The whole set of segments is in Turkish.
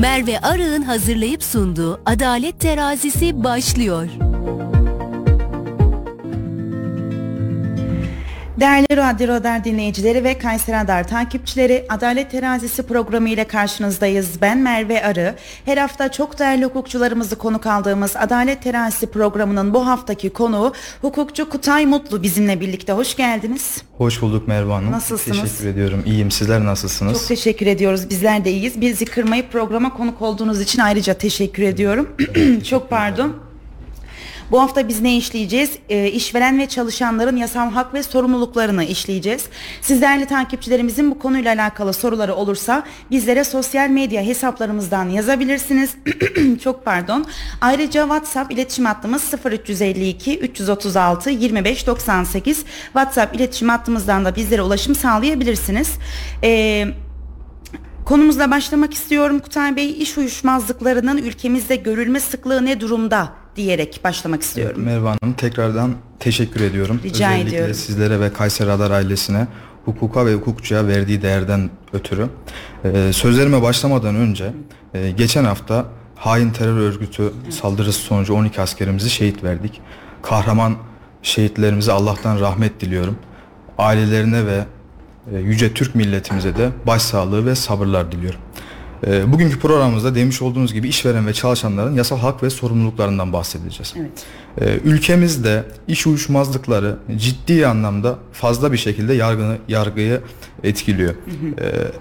Merve Arı'nın hazırlayıp sunduğu Adalet Terazisi başlıyor. Değerli Radyo Radar dinleyicileri ve Kayseri Radar takipçileri Adalet Terazisi programı ile karşınızdayız. Ben Merve Arı. Her hafta çok değerli hukukçularımızı konuk aldığımız Adalet Terazisi programının bu haftaki konuğu hukukçu Kutay Mutlu bizimle birlikte. Hoş geldiniz. Hoş bulduk Merve Hanım. Nasılsınız? Teşekkür ediyorum. İyiyim. Sizler nasılsınız? Çok teşekkür ediyoruz. Bizler de iyiyiz. Bizi kırmayıp programa konuk olduğunuz için ayrıca teşekkür ediyorum. çok pardon. Bu hafta biz ne işleyeceğiz? E, işveren ve çalışanların yasal hak ve sorumluluklarını işleyeceğiz. Siz değerli takipçilerimizin bu konuyla alakalı soruları olursa bizlere sosyal medya hesaplarımızdan yazabilirsiniz. Çok pardon. Ayrıca WhatsApp iletişim hattımız 0352 336 25 98. WhatsApp iletişim hattımızdan da bizlere ulaşım sağlayabilirsiniz. Eee Konumuzla başlamak istiyorum Kutay Bey. İş uyuşmazlıklarının ülkemizde görülme sıklığı ne durumda diyerek başlamak istiyorum. Merve Hanım tekrardan teşekkür ediyorum. Rica Özellikle ediyorum. sizlere ve Kayseri Radar ailesine hukuka ve hukukçuya verdiği değerden ötürü. Ee, sözlerime başlamadan önce e, geçen hafta hain terör örgütü saldırısı sonucu 12 askerimizi şehit verdik. Kahraman şehitlerimize Allah'tan rahmet diliyorum. Ailelerine ve e, yüce Türk milletimize de başsağlığı ve sabırlar diliyorum. E, Bugünkü programımızda demiş olduğunuz gibi işveren ve çalışanların yasal hak ve sorumluluklarından bahsedeceğiz. Evet. E, Ülkemizde iş uyuşmazlıkları ciddi anlamda fazla bir şekilde yargını, yargıyı etkiliyor. E,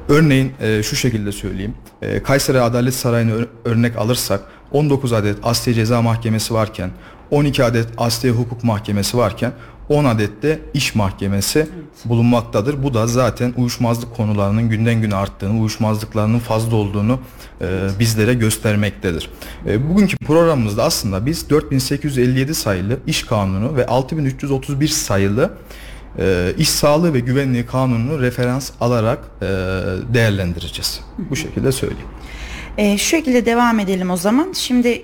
Örneğin e, şu şekilde söyleyeyim. E, Kayseri Adalet Sarayı'nı ör- örnek alırsak 19 adet Asliye Ceza Mahkemesi varken 12 adet Asliye Hukuk Mahkemesi varken 10 adet de iş mahkemesi bulunmaktadır. Bu da zaten uyuşmazlık konularının günden güne arttığını, uyuşmazlıklarının fazla olduğunu e, bizlere göstermektedir. E, bugünkü programımızda aslında biz 4857 sayılı iş kanunu ve 6331 sayılı e, iş sağlığı ve güvenliği kanununu referans alarak e, değerlendireceğiz. Bu şekilde söyleyeyim. Ee, şu şekilde devam edelim o zaman. Şimdi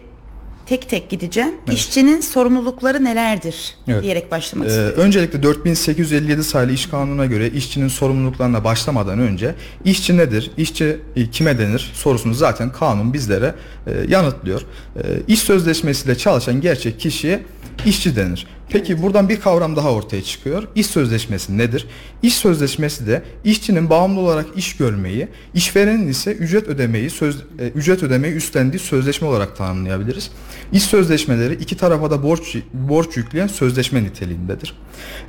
tek tek gideceğim. İşçinin sorumlulukları nelerdir Evet. diyerek başlamak Ee, istiyorum. öncelikle 4857 sayılı iş kanununa göre işçinin sorumluluklarına başlamadan önce işçi nedir, işçi e, kime denir sorusunu zaten kanun bizlere e, yanıtlıyor. E, iş sözleşmesiyle çalışan gerçek kişiye işçi denir. Peki buradan bir kavram daha ortaya çıkıyor. İş sözleşmesi nedir? İş sözleşmesi de işçinin bağımlı olarak iş görmeyi, işverenin ise ücret ödemeyi söz, e, ücret ödemeyi üstlendiği sözleşme olarak tanımlayabiliriz. İş sözleşmeleri iki tarafa da borç borç yükleyen sözleşme niteliğindedir.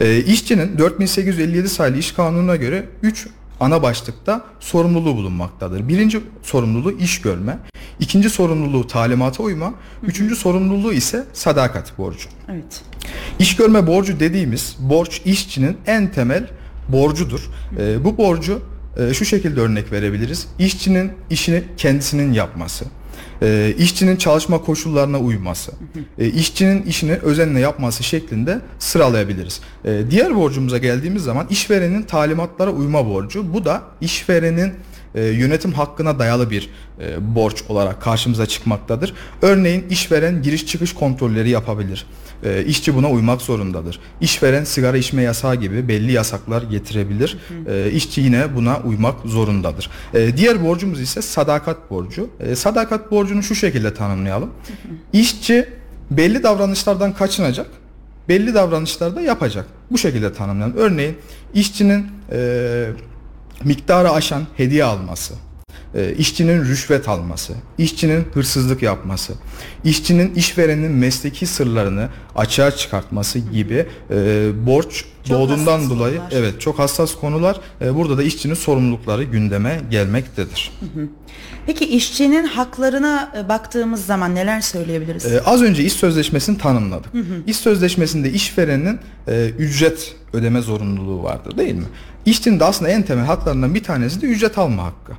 E, işçinin 4857 sayılı iş kanununa göre 3 ana başlıkta sorumluluğu bulunmaktadır. Birinci sorumluluğu iş görme, ikinci sorumluluğu talimata uyma, üçüncü sorumluluğu ise sadakat borcu. Evet. İş görme borcu dediğimiz borç işçinin en temel borcudur. Ee, bu borcu e, şu şekilde örnek verebiliriz. İşçinin işini kendisinin yapması, e, işçinin çalışma koşullarına uyması, e, işçinin işini özenle yapması şeklinde sıralayabiliriz. E, diğer borcumuza geldiğimiz zaman işverenin talimatlara uyma borcu. Bu da işverenin e, yönetim hakkına dayalı bir e, borç olarak karşımıza çıkmaktadır. Örneğin işveren giriş çıkış kontrolleri yapabilir. E, işçi buna uymak zorundadır. İşveren sigara içme yasağı gibi belli yasaklar getirebilir. E, işçi yine buna uymak zorundadır. E, diğer borcumuz ise sadakat borcu. E, sadakat borcunu şu şekilde tanımlayalım. İşçi belli davranışlardan kaçınacak belli davranışlar da yapacak. Bu şekilde tanımlanır. Örneğin işçinin e, miktarı aşan hediye alması, e, işçinin rüşvet alması, işçinin hırsızlık yapması, işçinin işverenin mesleki sırlarını açığa çıkartması gibi e, borç Çok doğduğundan dolayı konular. evet çok hassas konular. E, burada da işçinin sorumlulukları gündeme gelmektedir. Peki işçinin haklarına e, baktığımız zaman neler söyleyebiliriz? Ee, az önce iş sözleşmesini tanımladık. İş sözleşmesinde işverenin e, ücret ödeme zorunluluğu vardır değil mi? İşçinin de aslında en temel haklarından bir tanesi de ücret alma hakkı.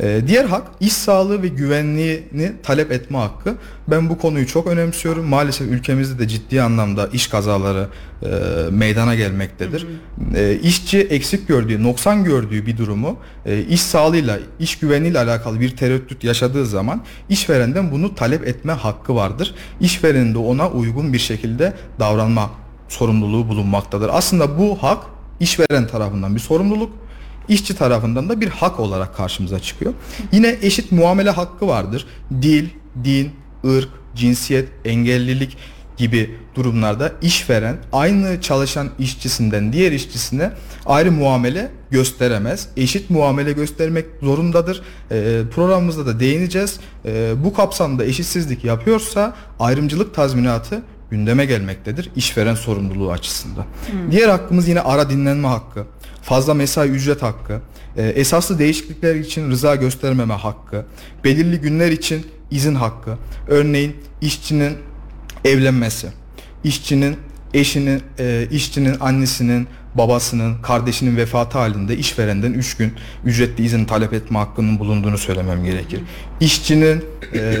Ee, diğer hak iş sağlığı ve güvenliğini talep etme hakkı. Ben bu konuyu çok önemsiyorum. Maalesef ülkemizde de ciddi anlamda iş kazaları e, meydana gelmektedir. E, işçi eksik gördüğü, noksan gördüğü bir durumu e, iş sağlığıyla, iş güveniyle alakalı bir tereddüt yaşadığı zaman işverenden bunu talep etme hakkı vardır. İşverenin de ona uygun bir şekilde davranma sorumluluğu bulunmaktadır. Aslında bu hak işveren tarafından bir sorumluluk, işçi tarafından da bir hak olarak karşımıza çıkıyor. Yine eşit muamele hakkı vardır. Dil, din, ırk, cinsiyet, engellilik gibi durumlarda işveren aynı çalışan işçisinden diğer işçisine ayrı muamele gösteremez. Eşit muamele göstermek zorundadır. E, programımızda da değineceğiz. E, bu kapsamda eşitsizlik yapıyorsa ayrımcılık tazminatı gündeme gelmektedir işveren sorumluluğu açısından. Hmm. Diğer hakkımız yine ara dinlenme hakkı, fazla mesai ücret hakkı, e, esaslı değişiklikler için rıza göstermeme hakkı, belirli günler için izin hakkı. Örneğin işçinin evlenmesi, işçinin eşinin, e, işçinin annesinin, babasının, kardeşinin vefatı halinde işverenden 3 gün ücretli izin talep etme hakkının bulunduğunu söylemem gerekir. İşçinin e,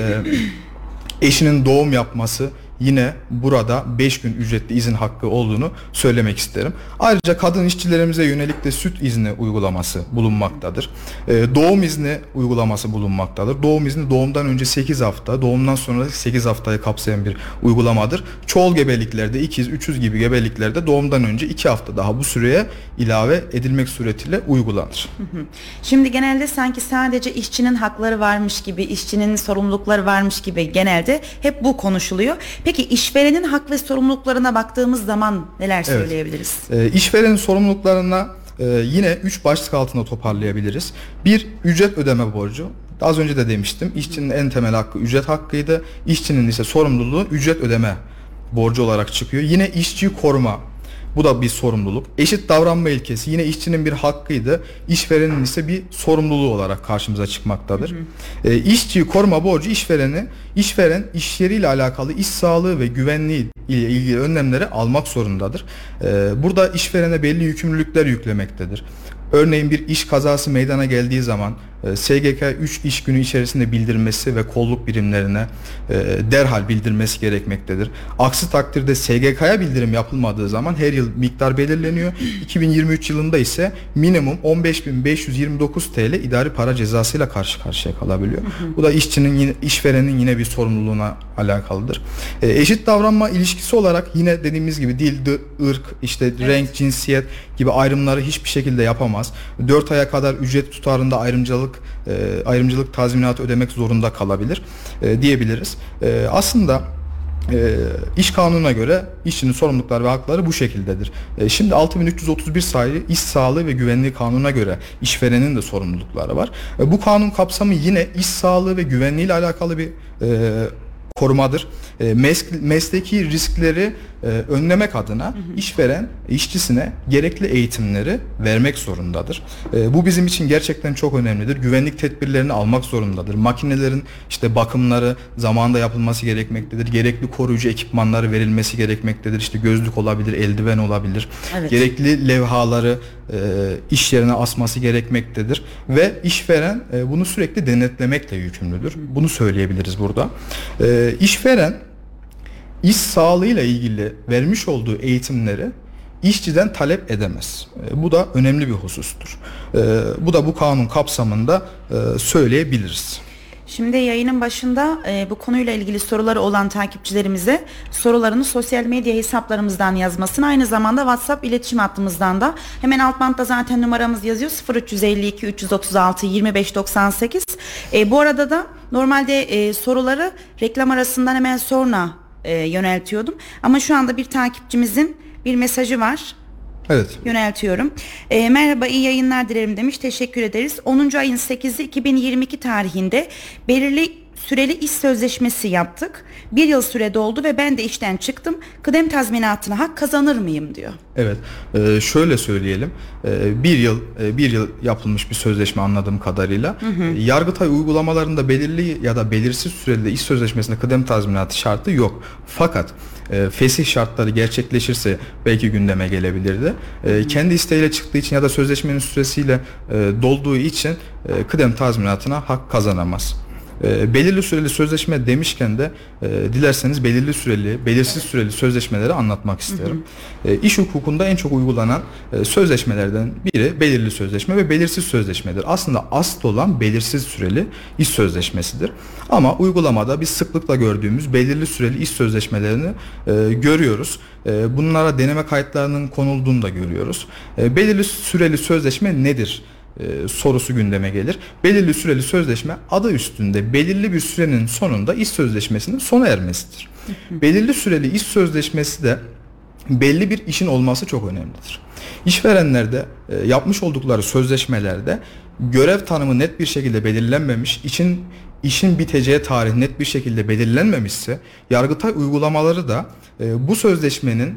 eşinin doğum yapması yine burada 5 gün ücretli izin hakkı olduğunu söylemek isterim. Ayrıca kadın işçilerimize yönelik de süt izni uygulaması bulunmaktadır. Ee, doğum izni uygulaması bulunmaktadır. Doğum izni doğumdan önce 8 hafta, doğumdan sonra 8 haftayı kapsayan bir uygulamadır. Çoğul gebeliklerde, ikiz, üçüz gibi gebeliklerde doğumdan önce 2 hafta daha bu süreye ilave edilmek suretiyle uygulanır. Şimdi genelde sanki sadece işçinin hakları varmış gibi, işçinin sorumlulukları varmış gibi genelde hep bu konuşuluyor. Peki işverenin hak ve sorumluluklarına baktığımız zaman neler Evet. söyleyebiliriz? E, işverenin sorumluluklarına e, yine 3 başlık altında toparlayabiliriz. Bir, ücret ödeme borcu. Az önce de demiştim. işçinin en temel hakkı ücret hakkıydı. İşçinin ise sorumluluğu ücret ödeme borcu olarak çıkıyor. Yine işçiyi koruma. Bu da bir sorumluluk. Eşit davranma ilkesi yine işçinin bir hakkıydı. İşverenin ise bir sorumluluğu olarak karşımıza çıkmaktadır. E, işçiyi koruma borcu işvereni, işveren iş yeriyle alakalı iş sağlığı ve güvenliği ile ilgili önlemleri almak zorundadır. E, burada işverene belli yükümlülükler yüklemektedir. Örneğin bir iş kazası meydana geldiği zaman SGK 3 iş günü içerisinde bildirmesi ve kolluk birimlerine e, derhal bildirmesi gerekmektedir. Aksi takdirde SGK'ya bildirim yapılmadığı zaman her yıl miktar belirleniyor. 2023 yılında ise minimum 15.529 TL idari para cezasıyla karşı karşıya kalabiliyor. Bu da işçinin yine işverenin yine bir sorumluluğuna alakalıdır. E, eşit davranma ilişkisi olarak yine dediğimiz gibi dil, ırk, işte renk, cinsiyet gibi ayrımları hiçbir şekilde yapamaz. 4 aya kadar ücret tutarında ayrımcılık e, ayrımcılık tazminatı ödemek zorunda kalabilir e, diyebiliriz. E, aslında e, iş kanununa göre işçinin sorumlulukları ve hakları bu şekildedir. E, şimdi 6331 sayılı iş sağlığı ve güvenliği kanununa göre işverenin de sorumlulukları var. E, bu kanun kapsamı yine iş sağlığı ve güvenliği ile alakalı bir e, korumadır. E, mes- mesleki riskleri e, önlemek adına işveren işçisine gerekli eğitimleri vermek zorundadır. E, bu bizim için gerçekten çok önemlidir. Güvenlik tedbirlerini almak zorundadır. Makinelerin işte bakımları zamanında yapılması gerekmektedir. Gerekli koruyucu ekipmanları verilmesi gerekmektedir. İşte gözlük olabilir, eldiven olabilir. Evet. Gerekli levhaları e, iş yerine asması gerekmektedir ve işveren e, bunu sürekli denetlemekle yükümlüdür. Bunu söyleyebiliriz burada. E, işveren iş sağlığıyla ilgili vermiş olduğu eğitimleri işçiden talep edemez. E, bu da önemli bir husustur. E, bu da bu kanun kapsamında e, söyleyebiliriz. Şimdi yayının başında e, bu konuyla ilgili soruları olan takipçilerimize sorularını sosyal medya hesaplarımızdan yazmasını aynı zamanda WhatsApp iletişim hattımızdan da. Hemen alt bantta zaten numaramız yazıyor. 0352 336 2598. E, bu arada da normalde e, soruları reklam arasından hemen sonra e, yöneltiyordum. Ama şu anda bir takipçimizin bir mesajı var Evet. yöneltiyorum. E, merhaba iyi yayınlar dilerim demiş. Teşekkür ederiz. 10. ayın 8'i 2022 tarihinde belirli süreli iş sözleşmesi yaptık. Bir yıl süre doldu ve ben de işten çıktım. Kıdem tazminatına hak kazanır mıyım diyor. Evet. Ee, şöyle söyleyelim. Ee, bir yıl e, bir yıl yapılmış bir sözleşme anladığım kadarıyla. Ee, Yargıtay uygulamalarında belirli ya da belirsiz süreli iş sözleşmesinde kıdem tazminatı şartı yok. Fakat e, fesih şartları gerçekleşirse belki gündeme gelebilirdi. E, kendi isteğiyle çıktığı için ya da sözleşmenin süresiyle e, dolduğu için e, kıdem tazminatına hak kazanamaz. E, belirli süreli sözleşme demişken de e, dilerseniz belirli süreli, belirsiz süreli sözleşmeleri anlatmak isterim. E, iş hukukunda en çok uygulanan e, sözleşmelerden biri belirli sözleşme ve belirsiz sözleşmedir. Aslında asıl olan belirsiz süreli iş sözleşmesidir. Ama uygulamada biz sıklıkla gördüğümüz belirli süreli iş sözleşmelerini e, görüyoruz. E, bunlara deneme kayıtlarının konulduğunu da görüyoruz. E, belirli süreli sözleşme nedir? E, sorusu gündeme gelir. Belirli süreli sözleşme adı üstünde belirli bir sürenin sonunda iş sözleşmesinin sona ermesidir. belirli süreli iş sözleşmesi de belli bir işin olması çok önemlidir. İşverenlerde e, yapmış oldukları sözleşmelerde görev tanımı net bir şekilde belirlenmemiş, için işin biteceği tarih net bir şekilde belirlenmemişse Yargıtay uygulamaları da e, bu sözleşmenin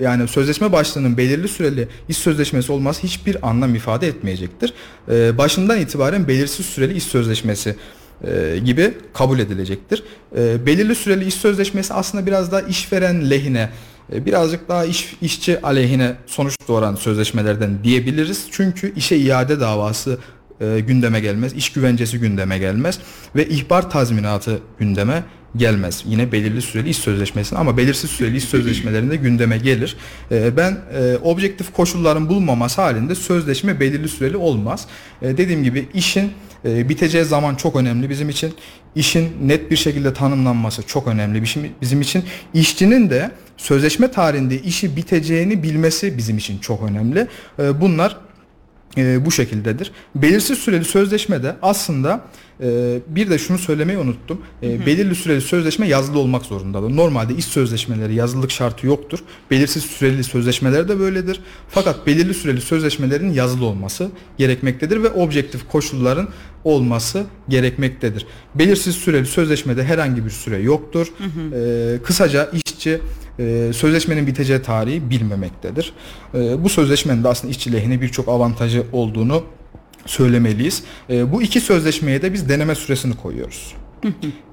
yani sözleşme başlığının belirli süreli iş sözleşmesi olması hiçbir anlam ifade etmeyecektir. E, başından itibaren belirsiz süreli iş sözleşmesi e, gibi kabul edilecektir. E, belirli süreli iş sözleşmesi aslında biraz daha işveren lehine e, birazcık daha iş, işçi aleyhine sonuç doğuran sözleşmelerden diyebiliriz. Çünkü işe iade davası e, gündeme gelmez, iş güvencesi gündeme gelmez ve ihbar tazminatı gündeme gelmez. Yine belirli süreli iş sözleşmesinin ama belirsiz süreli iş sözleşmelerinde gündeme gelir. E, ben e, objektif koşulların bulunmaması halinde sözleşme belirli süreli olmaz. E, dediğim gibi işin e, biteceği zaman çok önemli bizim için. İşin net bir şekilde tanımlanması çok önemli bizim için. İşçinin de sözleşme tarihinde işi biteceğini bilmesi bizim için çok önemli. E, bunlar e, bu şekildedir. Belirsiz süreli sözleşmede aslında e, bir de şunu söylemeyi unuttum. E, hı hı. Belirli süreli sözleşme yazılı olmak zorundadır. Normalde iş sözleşmeleri yazılılık şartı yoktur. Belirsiz süreli sözleşmeler de böyledir. Fakat belirli süreli sözleşmelerin yazılı olması gerekmektedir ve objektif koşulların olması gerekmektedir. Belirsiz süreli sözleşmede herhangi bir süre yoktur. Hı hı. E, kısaca işçi e, sözleşmenin biteceği tarihi bilmemektedir. E, bu sözleşmenin de aslında işçi lehine birçok avantajı olduğunu söylemeliyiz. E, bu iki sözleşmeye de biz deneme süresini koyuyoruz.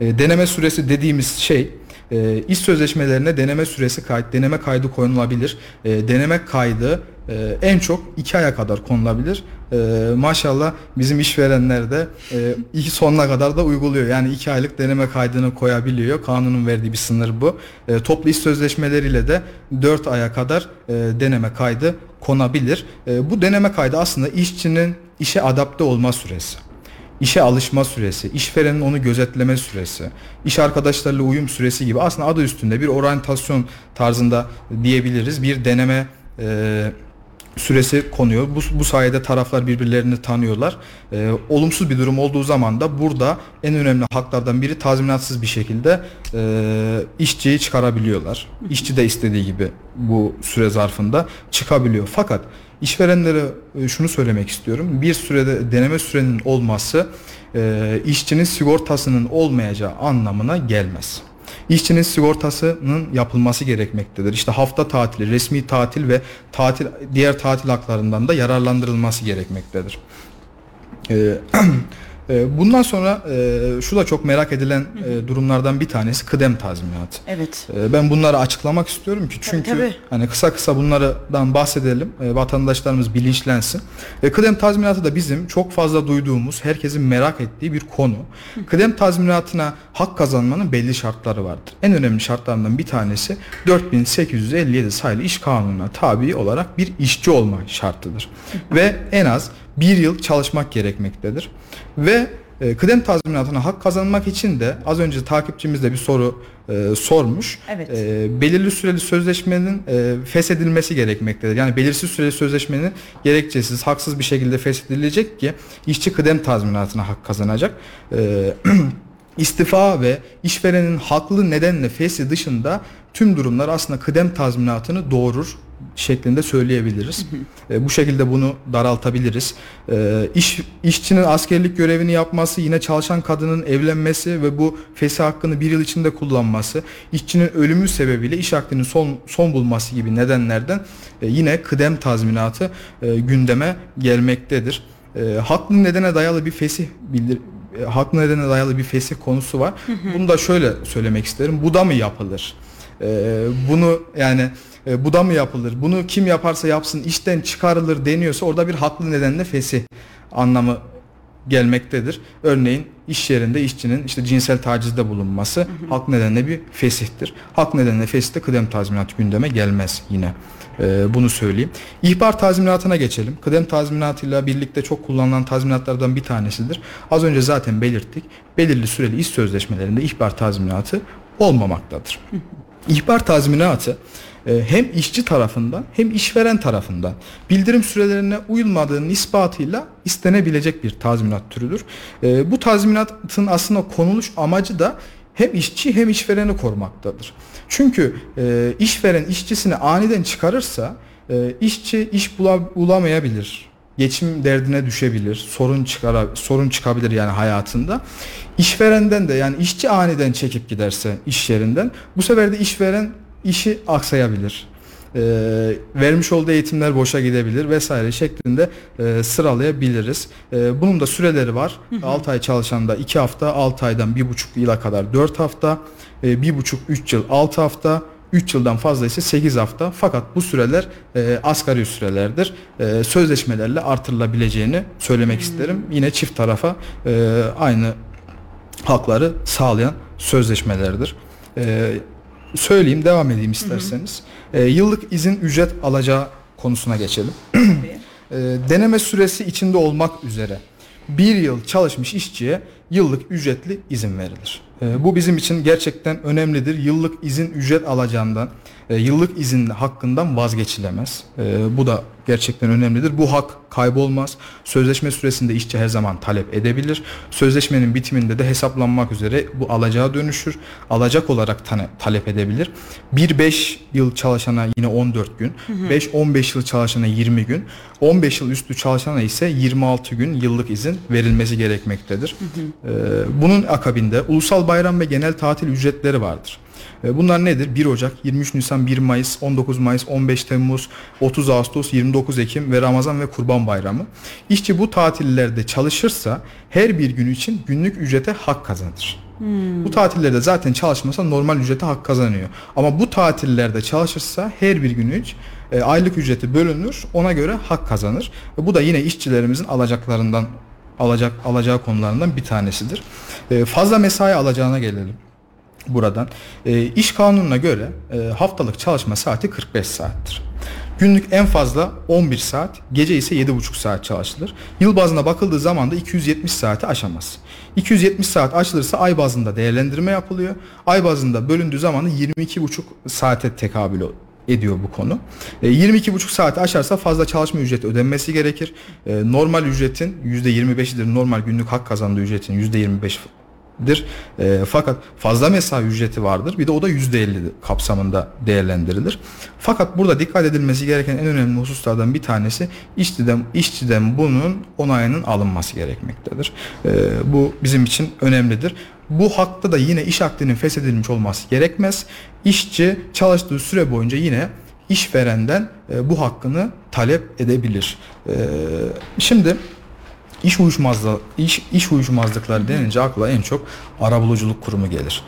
e, deneme süresi dediğimiz şey e, iş sözleşmelerine deneme süresi kayıt, deneme kaydı konulabilir. E, deneme kaydı e, en çok iki aya kadar konulabilir. E, maşallah bizim işverenler de e, iki sonuna kadar da uyguluyor. Yani iki aylık deneme kaydını koyabiliyor. Kanunun verdiği bir sınır bu. E, toplu iş sözleşmeleriyle de dört aya kadar e, deneme kaydı konabilir. E, bu deneme kaydı aslında işçinin işe adapte olma süresi işe alışma süresi, işverenin onu gözetleme süresi, iş arkadaşlarıyla uyum süresi gibi aslında adı üstünde bir oryantasyon tarzında diyebiliriz. Bir deneme e, süresi konuyor. Bu, bu sayede taraflar birbirlerini tanıyorlar. E, olumsuz bir durum olduğu zaman da burada en önemli haklardan biri tazminatsız bir şekilde e, işçiyi çıkarabiliyorlar. İşçi de istediği gibi bu süre zarfında çıkabiliyor. Fakat işverenlere e, şunu söylemek istiyorum. Bir sürede deneme sürenin olması e, işçinin sigortasının olmayacağı anlamına gelmez. İşçinin sigortasının yapılması gerekmektedir. İşte hafta tatili, resmi tatil ve tatil diğer tatil haklarından da yararlandırılması gerekmektedir. Ee, bundan sonra e, şu da çok merak edilen e, durumlardan bir tanesi kıdem tazminatı. Evet. Ee, ben bunları açıklamak istiyorum ki çünkü tabii, tabii. hani kısa kısa bunlardan bahsedelim. E, vatandaşlarımız bilinçlensin. Kıdem tazminatı da bizim çok fazla duyduğumuz, herkesin merak ettiği bir konu. Kıdem tazminatına hak kazanmanın belli şartları vardır. En önemli şartlarından bir tanesi 4857 sayılı iş kanununa tabi olarak bir işçi olma şartıdır. Ve en az bir yıl çalışmak gerekmektedir. Ve e, kıdem tazminatına hak kazanmak için de az önce takipçimiz de bir soru e, sormuş. Evet. E, belirli süreli sözleşmenin e, feshedilmesi gerekmektedir. Yani belirsiz süreli sözleşmenin gerekçesiz, haksız bir şekilde feshedilecek ki işçi kıdem tazminatına hak kazanacak. E, istifa ve işverenin haklı nedenle fesi dışında tüm durumlar aslında kıdem tazminatını doğurur şeklinde söyleyebiliriz. E, bu şekilde bunu daraltabiliriz. E, iş işçinin askerlik görevini yapması, yine çalışan kadının evlenmesi ve bu fesih hakkını bir yıl içinde kullanması, işçinin ölümü sebebiyle iş akdinin son son bulması gibi nedenlerden e, yine kıdem tazminatı e, gündeme gelmektedir. E, haklı nedene dayalı bir fesih bildir e, haklı nedene dayalı bir fesih konusu var. Bunu da şöyle söylemek isterim. Bu da mı yapılır? E, bunu yani e, bu da mı yapılır? Bunu kim yaparsa yapsın işten çıkarılır deniyorsa orada bir haklı nedenle fesih anlamı gelmektedir. Örneğin iş yerinde işçinin işte cinsel tacizde bulunması hı hı. hak nedenle bir fesihtir. Hak nedenle fesihte kıdem tazminatı gündeme gelmez yine. Ee, bunu söyleyeyim. İhbar tazminatına geçelim. Kıdem tazminatıyla birlikte çok kullanılan tazminatlardan bir tanesidir. Az önce zaten belirttik. Belirli süreli iş sözleşmelerinde ihbar tazminatı olmamaktadır. Hı hı. İhbar tazminatı e, hem işçi tarafından hem işveren tarafından bildirim sürelerine uyulmadığının ispatıyla istenebilecek bir tazminat türüdür. E, bu tazminatın aslında konuluş amacı da hem işçi hem işvereni korumaktadır. Çünkü e, işveren işçisini aniden çıkarırsa işçi iş bula, bulamayabilir. Geçim derdine düşebilir. Sorun çıkar sorun çıkabilir yani hayatında. İşverenden de yani işçi aniden çekip giderse iş yerinden bu sefer de işveren işi aksayabilir. E, vermiş olduğu eğitimler boşa gidebilir vesaire şeklinde e, sıralayabiliriz. E, bunun da süreleri var. Hı hı. 6 ay çalışan da 2 hafta, 6 aydan 1,5 yıla kadar 4 hafta, e, 1,5-3 yıl 6 hafta, 3 yıldan fazla ise 8 hafta fakat bu süreler e, asgari sürelerdir. E, sözleşmelerle artırılabileceğini söylemek hmm. isterim. Yine çift tarafa e, aynı hakları sağlayan sözleşmelerdir. E, söyleyeyim devam edeyim isterseniz. E, yıllık izin ücret alacağı konusuna geçelim. e, deneme süresi içinde olmak üzere bir yıl çalışmış işçiye yıllık ücretli izin verilir. E, bu bizim için gerçekten önemlidir. Yıllık izin ücret alacağından, e, yıllık izin hakkından vazgeçilemez. E, bu da gerçekten önemlidir. Bu hak kaybolmaz. Sözleşme süresinde işçi her zaman talep edebilir. Sözleşmenin bitiminde de hesaplanmak üzere bu alacağı dönüşür. Alacak olarak tane, talep edebilir. 1-5 yıl çalışana yine 14 gün, 5-15 yıl çalışana 20 gün, 15 yıl üstü çalışana ise 26 gün yıllık izin verilmesi gerekmektedir. Hı hı. Ee, bunun akabinde ulusal bayram ve genel tatil ücretleri vardır. E, bunlar nedir? 1 Ocak, 23 Nisan, 1 Mayıs, 19 Mayıs, 15 Temmuz, 30 Ağustos, 29 Ekim ve Ramazan ve Kurban Bayramı. İşçi bu tatillerde çalışırsa her bir gün için günlük ücrete hak kazanır. Hmm. Bu tatillerde zaten çalışmasa normal ücrete hak kazanıyor. Ama bu tatillerde çalışırsa her bir gün üç e, aylık ücreti bölünür. Ona göre hak kazanır. Ve bu da yine işçilerimizin alacaklarından alacak alacağı konularından bir tanesidir. E, fazla mesai alacağına gelelim buradan. E, iş kanununa göre e, haftalık çalışma saati 45 saattir. Günlük en fazla 11 saat, gece ise 7,5 saat çalışılır. Yıl bazına bakıldığı zaman da 270 saati aşamaz. 270 saat açılırsa ay bazında değerlendirme yapılıyor. Ay bazında bölündüğü zaman da 22,5 saate tekabül ediyor bu konu. E, 22,5 saati aşarsa fazla çalışma ücreti ödenmesi gerekir. E, normal ücretin %25'idir. Normal günlük hak kazandığı ücretin %25 dir. E, fakat fazla mesai ücreti vardır. Bir de o da %50 kapsamında değerlendirilir. Fakat burada dikkat edilmesi gereken en önemli hususlardan bir tanesi işçiden işçiden bunun onayının alınması gerekmektedir. E, bu bizim için önemlidir. Bu hakta da yine iş akdinin feshedilmiş olması gerekmez. İşçi çalıştığı süre boyunca yine işverenden e, bu hakkını talep edebilir. E, şimdi İş uyuşmazlığı, iş, iş uyuşmazlıkları denince akla en çok arabuluculuk kurumu gelir.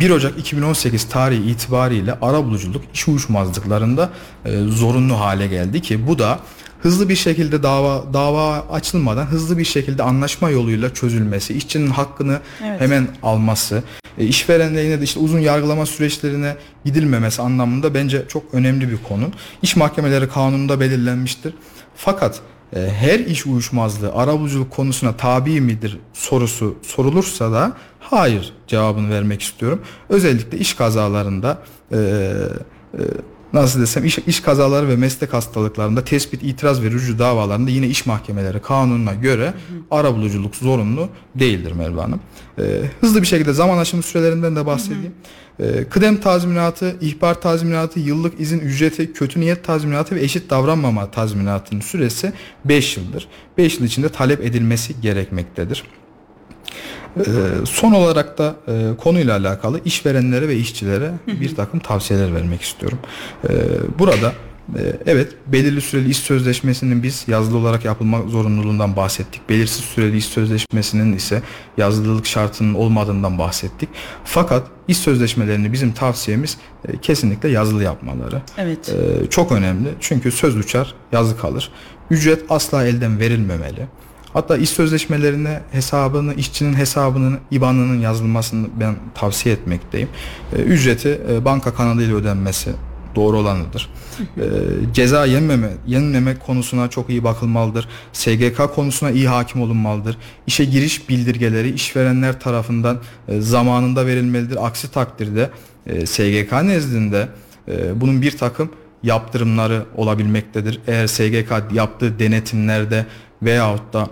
1 ee, Ocak 2018 tarihi itibariyle arabuluculuk iş uyuşmazlıklarında e, zorunlu hale geldi ki bu da hızlı bir şekilde dava dava açılmadan hızlı bir şekilde anlaşma yoluyla çözülmesi, işçinin hakkını evet. hemen alması, e, işverenle yine de işte uzun yargılama süreçlerine gidilmemesi anlamında bence çok önemli bir konu. İş mahkemeleri kanununda belirlenmiştir. Fakat her iş uyuşmazlığı arabuluculuk konusuna tabi midir sorusu sorulursa da hayır cevabını vermek istiyorum. Özellikle iş kazalarında e, e, nasıl desem iş, iş kazaları ve meslek hastalıklarında tespit itiraz ve rücu davalarında yine iş mahkemeleri kanununa göre arabuluculuk zorunlu değildir Merve Hanım. Ee, hızlı bir şekilde zaman aşımı sürelerinden de bahsedeyim. Ee, kıdem tazminatı, ihbar tazminatı, yıllık izin ücreti, kötü niyet tazminatı ve eşit davranmama tazminatının süresi 5 yıldır. 5 yıl içinde talep edilmesi gerekmektedir. Ee, son olarak da e, konuyla alakalı işverenlere ve işçilere bir takım tavsiyeler vermek istiyorum. Ee, burada e, evet belirli süreli iş sözleşmesinin biz yazılı olarak yapılmak zorunluluğundan bahsettik. Belirsiz süreli iş sözleşmesinin ise yazılılık şartının olmadığından bahsettik. Fakat iş sözleşmelerini bizim tavsiyemiz e, kesinlikle yazılı yapmaları. Evet. E, çok önemli. Çünkü söz uçar, yazı kalır. Ücret asla elden verilmemeli. Hatta iş sözleşmelerine hesabını, işçinin hesabının, IBAN'ının yazılmasını ben tavsiye etmekteyim. E, ücreti e, banka kanalıyla ödenmesi doğru olanıdır. e, ceza yenmeme, yenmeme konusuna çok iyi bakılmalıdır. SGK konusuna iyi hakim olunmalıdır. İşe giriş bildirgeleri işverenler tarafından e, zamanında verilmelidir. Aksi takdirde e, SGK nezdinde e, bunun bir takım yaptırımları olabilmektedir. Eğer SGK yaptığı denetimlerde veyahut da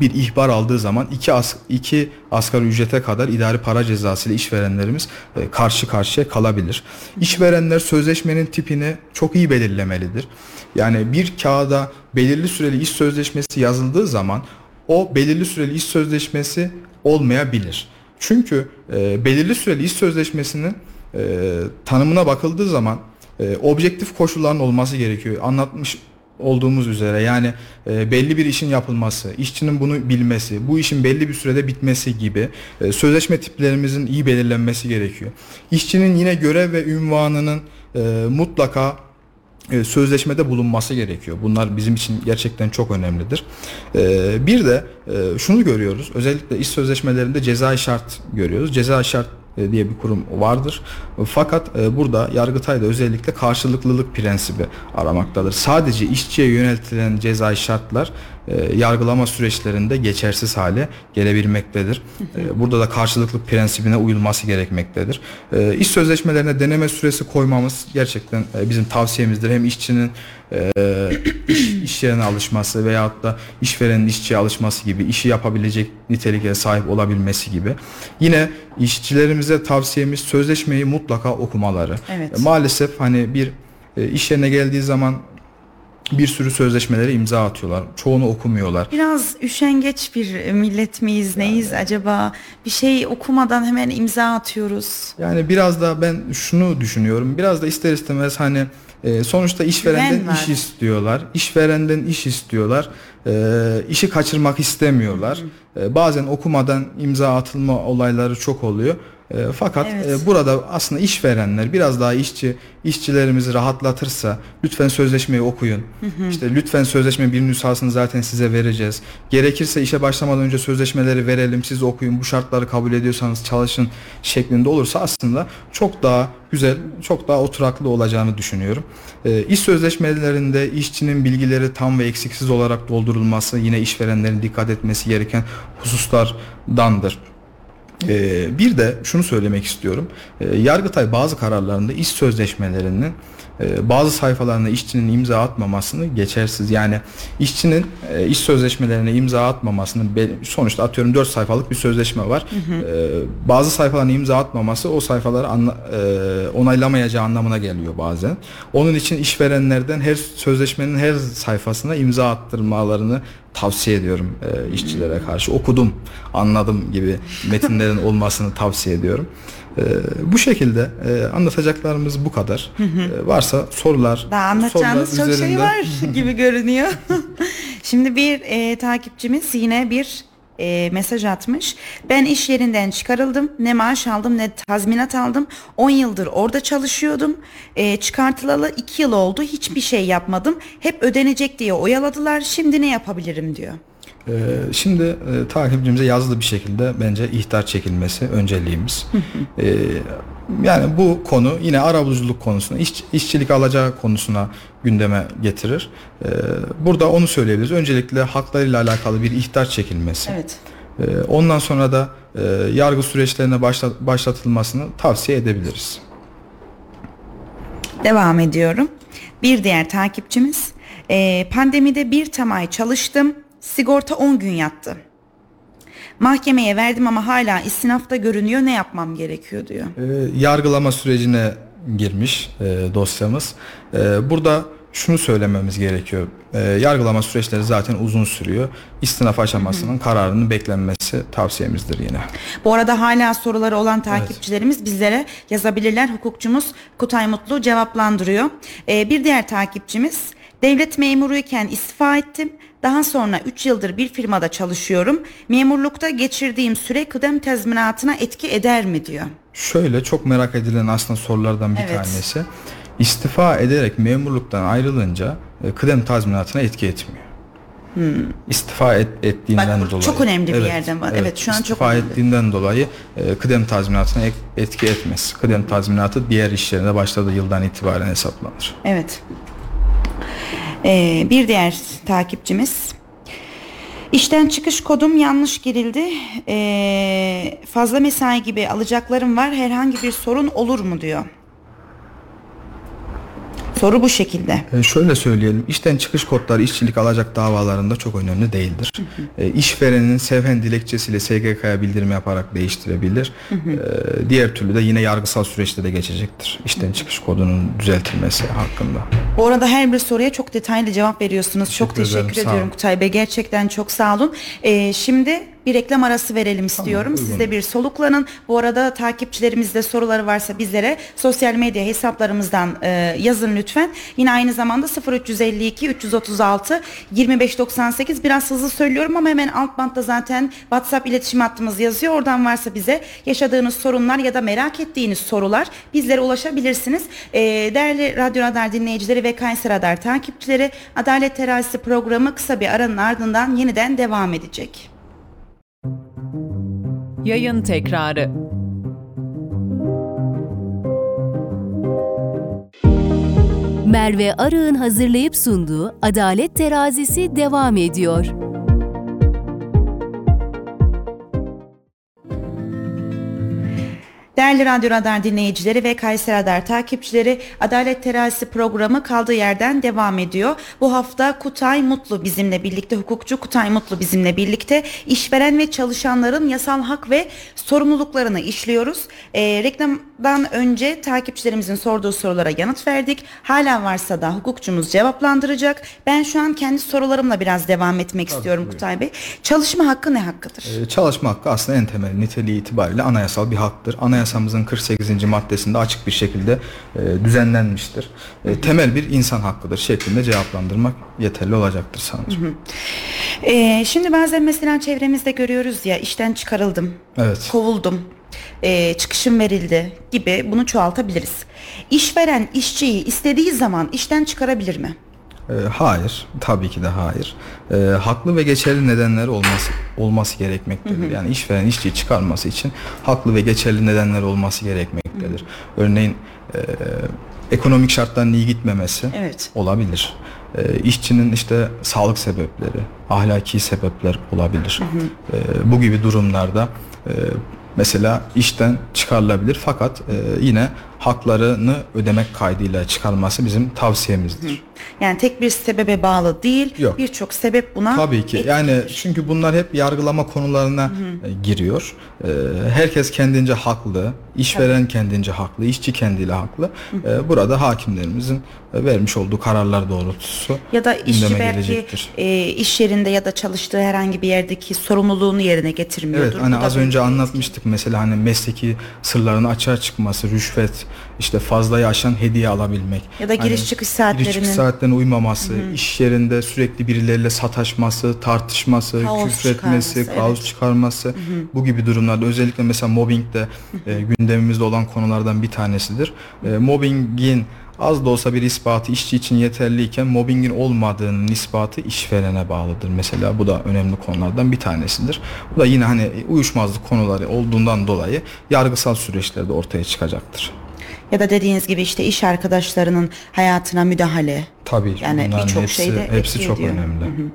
bir ihbar aldığı zaman iki, as, iki asgari ücrete kadar idari para cezası ile işverenlerimiz e, karşı karşıya kalabilir. İşverenler sözleşmenin tipini çok iyi belirlemelidir. Yani bir kağıda belirli süreli iş sözleşmesi yazıldığı zaman o belirli süreli iş sözleşmesi olmayabilir. Çünkü e, belirli süreli iş sözleşmesinin e, tanımına bakıldığı zaman e, objektif koşulların olması gerekiyor. Anlatmış olduğumuz üzere yani e, belli bir işin yapılması, işçinin bunu bilmesi, bu işin belli bir sürede bitmesi gibi e, sözleşme tiplerimizin iyi belirlenmesi gerekiyor. İşçinin yine görev ve ünvanının e, mutlaka e, sözleşmede bulunması gerekiyor. Bunlar bizim için gerçekten çok önemlidir. E, bir de e, şunu görüyoruz. Özellikle iş sözleşmelerinde cezai şart görüyoruz. Ceza şart diye bir kurum vardır. Fakat e, burada Yargıtay'da özellikle karşılıklılık prensibi aramaktadır. Sadece işçiye yöneltilen cezai şartlar e, yargılama süreçlerinde geçersiz hale gelebilmektedir. Burada da karşılıklılık prensibine uyulması gerekmektedir. İş sözleşmelerine deneme süresi koymamız gerçekten bizim tavsiyemizdir. Hem işçinin iş, iş yerine alışması veyahut da işverenin işçiye alışması gibi işi yapabilecek niteliğe sahip olabilmesi gibi. Yine işçilerimize tavsiyemiz sözleşmeyi mutlaka okumaları. Evet. Maalesef hani bir iş yerine geldiği zaman bir sürü sözleşmelere imza atıyorlar. Çoğunu okumuyorlar. Biraz üşengeç bir millet miyiz neyiz acaba? Bir şey okumadan hemen imza atıyoruz. Yani biraz da ben şunu düşünüyorum. Biraz da ister istemez hani e, sonuçta işverenden iş istiyorlar. İşverenden iş istiyorlar. E, işi kaçırmak istemiyorlar. E, bazen okumadan imza atılma olayları çok oluyor. E, fakat Evet. e, burada aslında işverenler biraz daha işçi işçilerimizi rahatlatırsa lütfen sözleşmeyi okuyun. İşte lütfen sözleşme bir nüshasını zaten size vereceğiz. Gerekirse işe başlamadan önce sözleşmeleri verelim siz okuyun bu şartları kabul ediyorsanız çalışın şeklinde olursa aslında çok daha güzel, çok daha oturaklı olacağını düşünüyorum. E, iş sözleşmelerinde işçinin bilgileri tam ve eksiksiz olarak doldurulması yine işverenlerin dikkat etmesi gereken hususlardandır. Ee, bir de şunu söylemek istiyorum. Ee, Yargıtay bazı kararlarında iş sözleşmelerinin e, bazı sayfalarına işçinin imza atmamasını geçersiz. Yani işçinin e, iş sözleşmelerine imza atmamasını sonuçta atıyorum 4 sayfalık bir sözleşme var. Ee, bazı sayfalarına imza atmaması o sayfaları anla- e, onaylamayacağı anlamına geliyor bazen. Onun için işverenlerden her sözleşmenin her sayfasına imza attırmalarını tavsiye ediyorum e, işçilere karşı. Okudum, anladım gibi metinlerin olmasını tavsiye ediyorum. E, bu şekilde e, anlatacaklarımız bu kadar. E, varsa sorular, Daha anlatacağınız sorular çok şey üzerinde- var gibi görünüyor. Şimdi bir e, takipçimiz yine bir e, mesaj atmış. Ben iş yerinden çıkarıldım. Ne maaş aldım ne tazminat aldım. 10 yıldır orada çalışıyordum. E, çıkartılalı 2 yıl oldu. Hiçbir şey yapmadım. Hep ödenecek diye oyaladılar. Şimdi ne yapabilirim diyor. Ee, Şimdi e, takipçimize yazılı bir şekilde bence ihtar çekilmesi önceliğimiz. Ee, yani bu konu yine arabuluculuk konusuna, iş, işçilik alacağı konusuna gündeme getirir. Ee, burada onu söyleyebiliriz. Öncelikle haklarıyla alakalı bir ihtar çekilmesi. Evet. Ondan sonra da e, yargı süreçlerine başla- başlatılmasını tavsiye edebiliriz. Devam ediyorum. Bir diğer takipçimiz. e, pandemide bir tam ay çalıştım. Sigorta 10 gün yattı. Mahkemeye verdim ama hala istinafta görünüyor. Ne yapmam gerekiyor diyor. Ee, yargılama sürecine girmiş e, dosyamız. E, burada şunu söylememiz gerekiyor. E, yargılama süreçleri zaten uzun sürüyor. İstinaf aşamasının kararının beklenmesi tavsiyemizdir yine. Bu arada hala soruları olan takipçilerimiz bizlere yazabilirler. Hukukçumuz Kutay Mutlu cevaplandırıyor. Ee, bir diğer takipçimiz devlet memuruyken istifa ettim. Daha sonra 3 yıldır bir firmada çalışıyorum. Memurlukta geçirdiğim süre kıdem tazminatına etki eder mi diyor. Şöyle çok merak edilen aslında sorulardan bir Evet. tanesi. İstifa ederek memurluktan ayrılınca e, kıdem tazminatına etki etmiyor. İstifa et, ettiğinden Hmm. Bak, dolayı. çok önemli bir yerden var. Evet, şu an çok İstifa önemli. ettiğinden dolayı e, kıdem tazminatına etki etmez. Kıdem tazminatı diğer işlerine başladığı yıldan itibaren hesaplanır. Evet. Ee, bir diğer takipçimiz. İşten çıkış kodum yanlış girildi. Ee, fazla mesai gibi alacaklarım var. Herhangi bir sorun olur mu diyor. Soru bu şekilde. E, şöyle söyleyelim, işten çıkış kodları işçilik alacak davalarında çok önemli değildir. E, işverenin sevhen dilekçesiyle SGK'ya bildirim yaparak değiştirebilir. E, diğer türlü de yine yargısal süreçte de geçecektir. İşten çıkış kodunun düzeltilmesi hakkında. Bu arada her bir soruya çok detaylı cevap veriyorsunuz. çok Teşekkür ederim, teşekkür sağ ediyorum. Kutay Bey. Gerçekten çok sağ olun. Ee, şimdi bir reklam arası verelim istiyorum. uygun. Siz de bir soluklanın. Bu arada takipçilerimizde soruları varsa bizlere sosyal medya hesaplarımızdan e, yazın lütfen. Yine aynı zamanda 0352 336 2598 biraz hızlı söylüyorum ama hemen alt bantta zaten WhatsApp iletişim hattımız yazıyor. Oradan varsa bize yaşadığınız sorunlar ya da merak ettiğiniz sorular bizlere ulaşabilirsiniz. Ee, değerli Radyo Radar dinleyicileri ve Kayser Radar takipçileri Adalet Terazisi programı kısa bir aranın ardından yeniden devam edecek. Yayın tekrarı. Merve Arı'nın hazırlayıp sunduğu Adalet Terazisi devam ediyor. Değerli Radyo Radar dinleyicileri ve Kayser Radar takipçileri Adalet Terazisi programı kaldığı yerden devam ediyor. Bu hafta Kutay Mutlu bizimle birlikte, hukukçu Kutay Mutlu bizimle birlikte işveren ve çalışanların yasal hak ve sorumluluklarını işliyoruz. Ee, reklamdan önce takipçilerimizin sorduğu sorulara yanıt verdik. Hala varsa da hukukçumuz cevaplandıracak. Ben şu an kendi sorularımla biraz devam etmek istiyorum buyurun. Kutay Bey. Çalışma hakkı ne hakkıdır? E, Çalışma hakkı aslında en temel niteliği itibariyle anayasal bir haktır. Anayasamızın 48. maddesinde açık bir şekilde e, düzenlenmiştir. E, temel bir insan hakkıdır şeklinde cevaplandırmak yeterli olacaktır sanırım. Ee, şimdi bazen mesela çevremizde görüyoruz ya işten çıkarıldım, Evet. kovuldum, ee, çıkışım verildi gibi bunu çoğaltabiliriz. İşveren işçiyi istediği zaman işten çıkarabilir mi? E, hayır, tabii ki de hayır. E, haklı ve geçerli nedenleri olması olması gerekmektedir. Yani işveren işçiyi çıkarması için haklı ve geçerli nedenler olması gerekmektedir. Örneğin e, ekonomik şartların iyi gitmemesi Evet. olabilir. E, işçinin işte sağlık sebepleri, ahlaki sebepler olabilir. E, bu gibi durumlarda e, mesela işten çıkarılabilir fakat e, yine haklarını ödemek kaydıyla çıkarılması bizim tavsiyemizdir. Yani tek bir sebebe bağlı değil, birçok sebep buna Tabii ki. Yani çünkü bunlar hep yargılama konularına e, giriyor. E, herkes kendince haklı, işveren kendince haklı, işçi kendiyle haklı. E, burada hakimlerimizin e, vermiş olduğu kararlar doğrultusu ya da işçi belki gelecektir. e, iş yerinde ya da çalıştığı herhangi bir yerdeki sorumluluğunu yerine getirmiyordur. Evet hani Bu az önce anlatmıştık mesela hani mesleki sırların açığa çıkması, rüşvet, işte fazlayı aşan hediye alabilmek. Ya da giriş Hani çıkış Giriş saatlerinin çıkış saatlerine uymaması, iş yerinde sürekli birileriyle sataşması, tartışması, Kaos küfretmesi, çıkarması, kaos evet. çıkarması bu gibi durumlarda özellikle mesela mobbing de e, gündemimizde olan konulardan bir tanesidir. E, mobbingin az da olsa bir ispatı işçi için yeterliyken mobbingin olmadığının ispatı işverene bağlıdır. Mesela bu da önemli konulardan bir tanesidir. Bu da yine hani uyuşmazlık konuları olduğundan dolayı yargısal süreçlerde ortaya çıkacaktır. Ya da dediğiniz gibi işte iş arkadaşlarının hayatına müdahale. Tabii Yani birçok şeyde hepsi çok ediyor. önemli. Hı hı.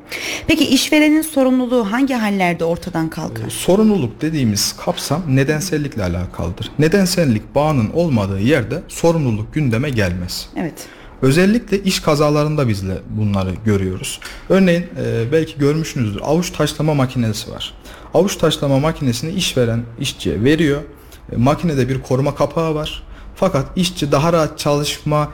Peki işverenin sorumluluğu hangi hallerde ortadan kalkar? Sorumluluk dediğimiz kapsam nedensellikle alakalıdır. Nedensellik bağının olmadığı yerde sorumluluk gündeme gelmez. Evet. Özellikle iş kazalarında biz de bunları görüyoruz. Örneğin e, belki görmüşsünüzdür avuç taşlama makinesi var. Avuç taşlama makinesini işveren işçiye veriyor. E, makinede bir koruma kapağı var. Fakat işçi daha rahat çalışma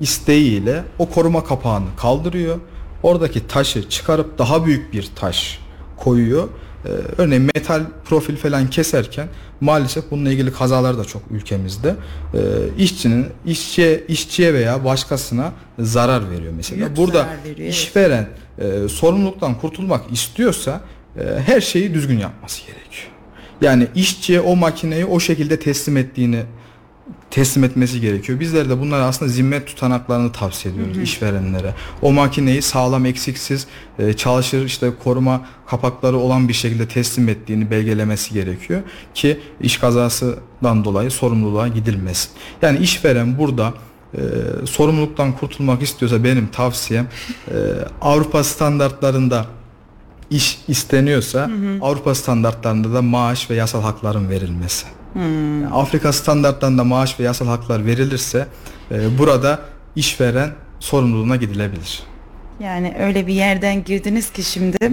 isteğiyle o koruma kapağını kaldırıyor. Oradaki taşı çıkarıp daha büyük bir taş koyuyor. Ee, örneğin metal profil falan keserken maalesef bununla ilgili kazalar da çok ülkemizde. Ee, işçinin işçiye işçiye veya başkasına zarar veriyor mesela. Büyük Burada veriyor, işveren e, sorumluluktan kurtulmak istiyorsa e, her şeyi düzgün yapması gerekiyor. Yani işçiye o makineyi o şekilde teslim ettiğini teslim etmesi gerekiyor. Bizler de bunlara aslında zimmet tutanaklarını tavsiye ediyoruz işverenlere. O makineyi sağlam eksiksiz e, çalışır işte koruma kapakları olan bir şekilde teslim ettiğini belgelemesi gerekiyor ki iş kazasından dolayı sorumluluğa gidilmesin. Yani işveren burada e, sorumluluktan kurtulmak istiyorsa benim tavsiyem e, Avrupa standartlarında iş isteniyorsa Avrupa standartlarında da maaş ve yasal hakların verilmesi. Yani Afrika standartlarında maaş ve yasal haklar verilirse e, burada işveren sorumluluğuna gidilebilir. Yani öyle bir yerden girdiniz ki şimdi.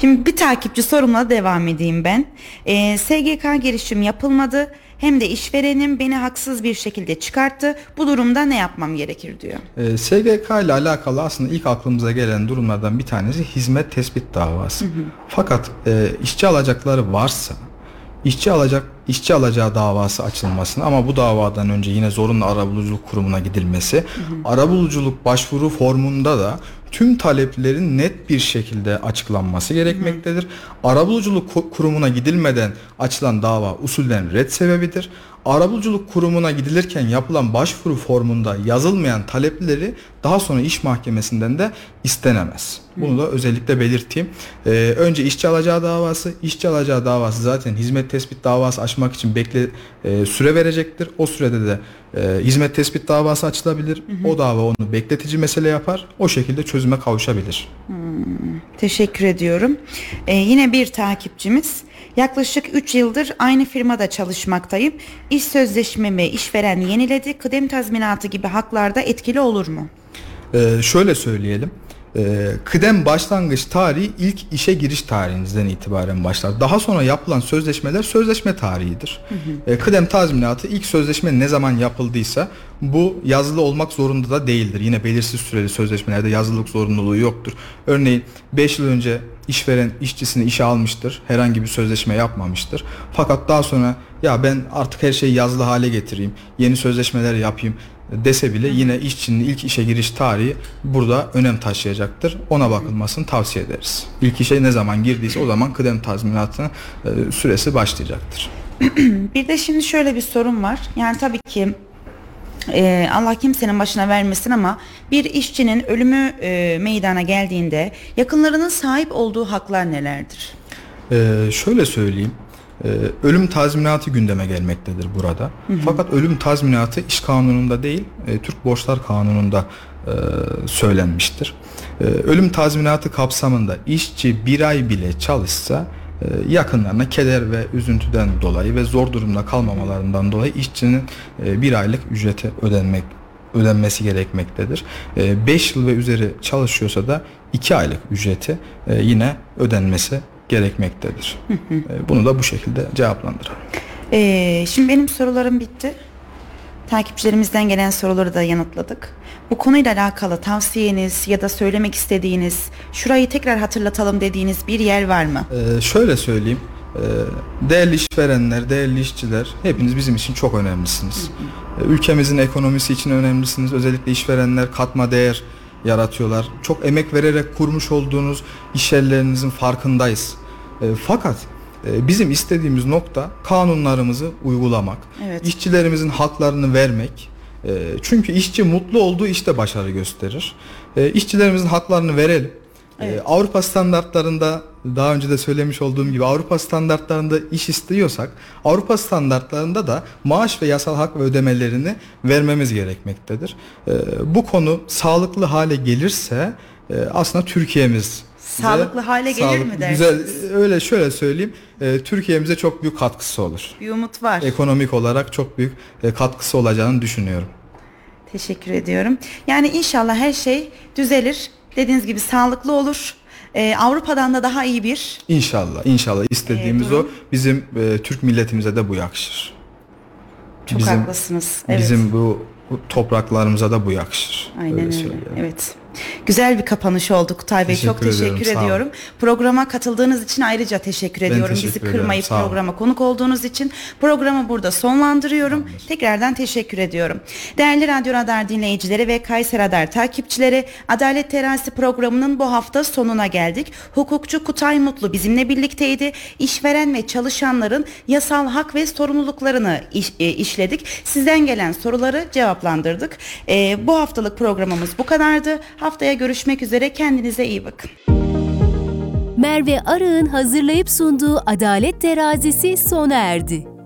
Şimdi bir takipçi sorumla devam edeyim ben. Ee, SGK girişim yapılmadı. Hem de işverenim beni haksız bir şekilde çıkarttı. Bu durumda ne yapmam gerekir diyor. E, SGK ile alakalı aslında ilk aklımıza gelen durumlardan bir tanesi hizmet tespit davası. Fakat e, işçi alacakları varsa işçi alacak işçi alacağı davası açılmasını ama bu davadan önce yine zorunlu arabuluculuk kurumuna gidilmesi, arabuluculuk başvuru formunda da tüm taleplerin net bir şekilde açıklanması gerekmektedir. Arabuluculuk ku- kurumuna gidilmeden açılan dava usulden red sebebidir. Arabuluculuk kurumuna gidilirken yapılan başvuru formunda yazılmayan talepleri daha sonra iş mahkemesinden de istenemez. Bunu da özellikle belirteyim. Ee, önce işçi alacağı davası, işçi alacağı davası zaten hizmet tespit davası açmak için bekle e, süre verecektir. O sürede de e, hizmet tespit davası açılabilir. O dava onu bekletici mesele yapar. O şekilde çözüme kavuşabilir. Teşekkür ediyorum. Ee, yine bir takipçimiz. Yaklaşık 3 yıldır aynı firmada çalışmaktayım. İş sözleşmemi işveren yeniledi. Kıdem tazminatı gibi haklarda etkili olur mu? Ee, şöyle söyleyelim. Ee, kıdem başlangıç tarihi ilk işe giriş tarihinizden itibaren başlar. Daha sonra yapılan sözleşmeler sözleşme tarihidir. Ee, kıdem tazminatı ilk sözleşme ne zaman yapıldıysa bu yazılı olmak zorunda da değildir. Yine belirsiz süreli sözleşmelerde yazılılık zorunluluğu yoktur. Örneğin 5 yıl önce işveren işçisini işe almıştır. Herhangi bir sözleşme yapmamıştır. Fakat daha sonra ya ben artık her şeyi yazılı hale getireyim. Yeni sözleşmeler yapayım dese bile yine işçinin ilk işe giriş tarihi burada önem taşıyacaktır. Ona bakılmasını tavsiye ederiz. İlk işe ne zaman girdiyse o zaman kıdem tazminatının e, süresi başlayacaktır. Bir de şimdi şöyle bir sorun var. Yani tabii ki e, Allah kimsenin başına vermesin ama bir işçinin ölümü e, meydana geldiğinde yakınlarının sahip olduğu haklar nelerdir? Ee, şöyle söyleyeyim. Ee, ölüm tazminatı gündeme gelmektedir burada. Fakat ölüm tazminatı iş kanununda değil, e, Türk Borçlar Kanunu'nda e, söylenmiştir. E, ölüm tazminatı kapsamında işçi bir ay bile çalışsa yakınlarına keder ve üzüntüden dolayı ve zor durumda kalmamalarından dolayı işçinin e, bir aylık ücreti ödenmek ödenmesi gerekmektedir. 5 yıl ve üzeri çalışıyorsa da 2 aylık ücreti e, yine ödenmesi gerekmektedir. E, Bunu da bu şekilde cevaplandıralım. E, şimdi benim sorularım bitti. Takipçilerimizden gelen soruları da yanıtladık. Bu konuyla alakalı tavsiyeniz ya da söylemek istediğiniz, şurayı tekrar hatırlatalım dediğiniz bir yer var mı? Ee, şöyle söyleyeyim. Ee, değerli işverenler, değerli işçiler hepiniz bizim için çok önemlisiniz. Ee, Ülkemizin ekonomisi için önemlisiniz. Özellikle işverenler katma değer yaratıyorlar. Çok emek vererek kurmuş olduğunuz iş yerlerinizin farkındayız. Ee, fakat e, bizim istediğimiz nokta kanunlarımızı uygulamak. Evet. İşçilerimizin haklarını vermek. E, Çünkü işçi mutlu olduğu işte başarı gösterir. E, İşçilerimizin haklarını verelim. Ee, Avrupa standartlarında daha önce de söylemiş olduğum gibi Avrupa standartlarında iş istiyorsak Avrupa standartlarında da maaş ve yasal hak ve ödemelerini vermemiz gerekmektedir. Ee, bu konu sağlıklı hale gelirse e, aslında Türkiye'miz Sağlıklı hale gelir mi dersiniz? Güzel, öyle şöyle söyleyeyim. e, Türkiye'mize çok büyük katkısı olur. Bir umut var. Ekonomik olarak çok büyük e, katkısı olacağını düşünüyorum. Teşekkür ediyorum. Yani inşallah her şey düzelir. Dediğiniz gibi sağlıklı olur. Ee, Avrupa'dan da daha iyi bir İnşallah, inşallah istediğimiz Ee, o. Bizim e, Türk milletimize de bu yakışır. çok Bizim- haklısınız. Evet. Bizim bu, bu topraklarımıza da bu yakışır. Aynen Öyle öyle. Evet. Güzel bir kapanış oldu Kutay Bey. Çok Teşekkür teşekkür ediyorum, ediyorum. Programa katıldığınız için ayrıca teşekkür ediyorum. Bizi teşekkür ederim, kırmayıp sağ olun. programa konuk olduğunuz için. Programı burada sonlandırıyorum. Tekrardan teşekkür ediyorum. Değerli Radyo Radar dinleyicileri ve Kayser Radar takipçileri Adalet Terası programının bu hafta sonuna geldik. Hukukçu Kutay Mutlu bizimle birlikteydi. İşveren ve çalışanların yasal hak ve sorumluluklarını iş- e, işledik. Sizden gelen soruları cevaplandırdık. E, bu haftalık programımız bu kadardı. Haftaya görüşmek üzere. Kendinize iyi bakın. Merve Arı'nın hazırlayıp sunduğu Adalet Terazisi sona erdi.